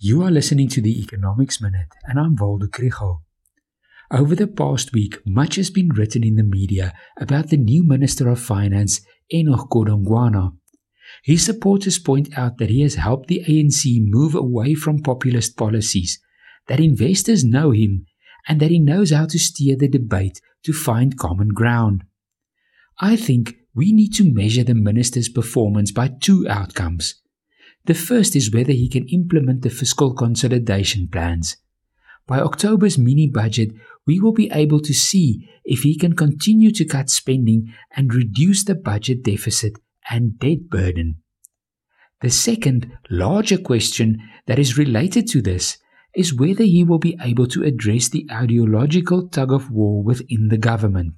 You are listening to the Economics Minute, and I'm Waldo Krugell. Over the past week, much has been written in the media about the new Minister of Finance, Enoch Godongwana. His supporters point out that he has helped the ANC move away from populist policies, that investors know him, and that he knows how to steer the debate to find common ground. I think we need to measure the minister's performance by two outcomes. The first is whether he can implement the fiscal consolidation plans. By October's mini budget, we will be able to see if he can continue to cut spending and reduce the budget deficit and debt burden. The second, larger question that is related to this is whether he will be able to address the ideological tug of war within the government.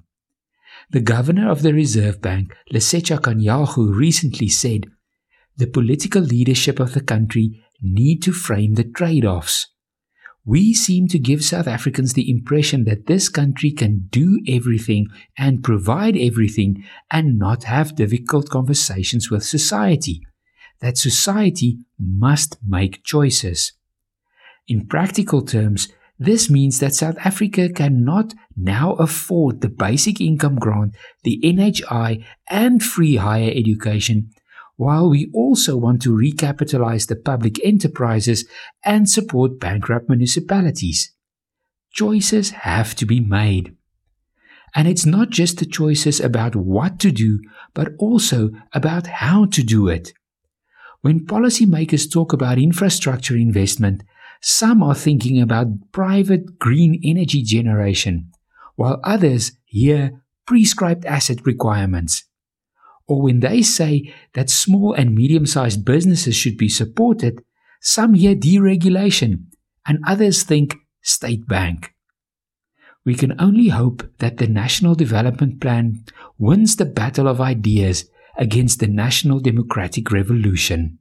The governor of the Reserve Bank, Lesetja Kganyago, recently said the political leadership of the country need to frame the trade offs. We seem to give South Africans the impression that this country can do everything and provide everything and not have difficult conversations with society. That society must make choices. In practical terms, this means that South Africa cannot now afford the basic income grant, the NHI, and free higher education while we also want to recapitalize the public enterprises and support bankrupt municipalities. Choices have to be made. And it's not just the choices about what to do, but also about how to do it. When policymakers talk about infrastructure investment, some are thinking about private green energy generation, while others hear prescribed asset requirements or when they say that small and medium sized businesses should be supported, some hear deregulation and others think state bank. We can only hope that the National Development Plan wins the battle of ideas against the National Democratic Revolution.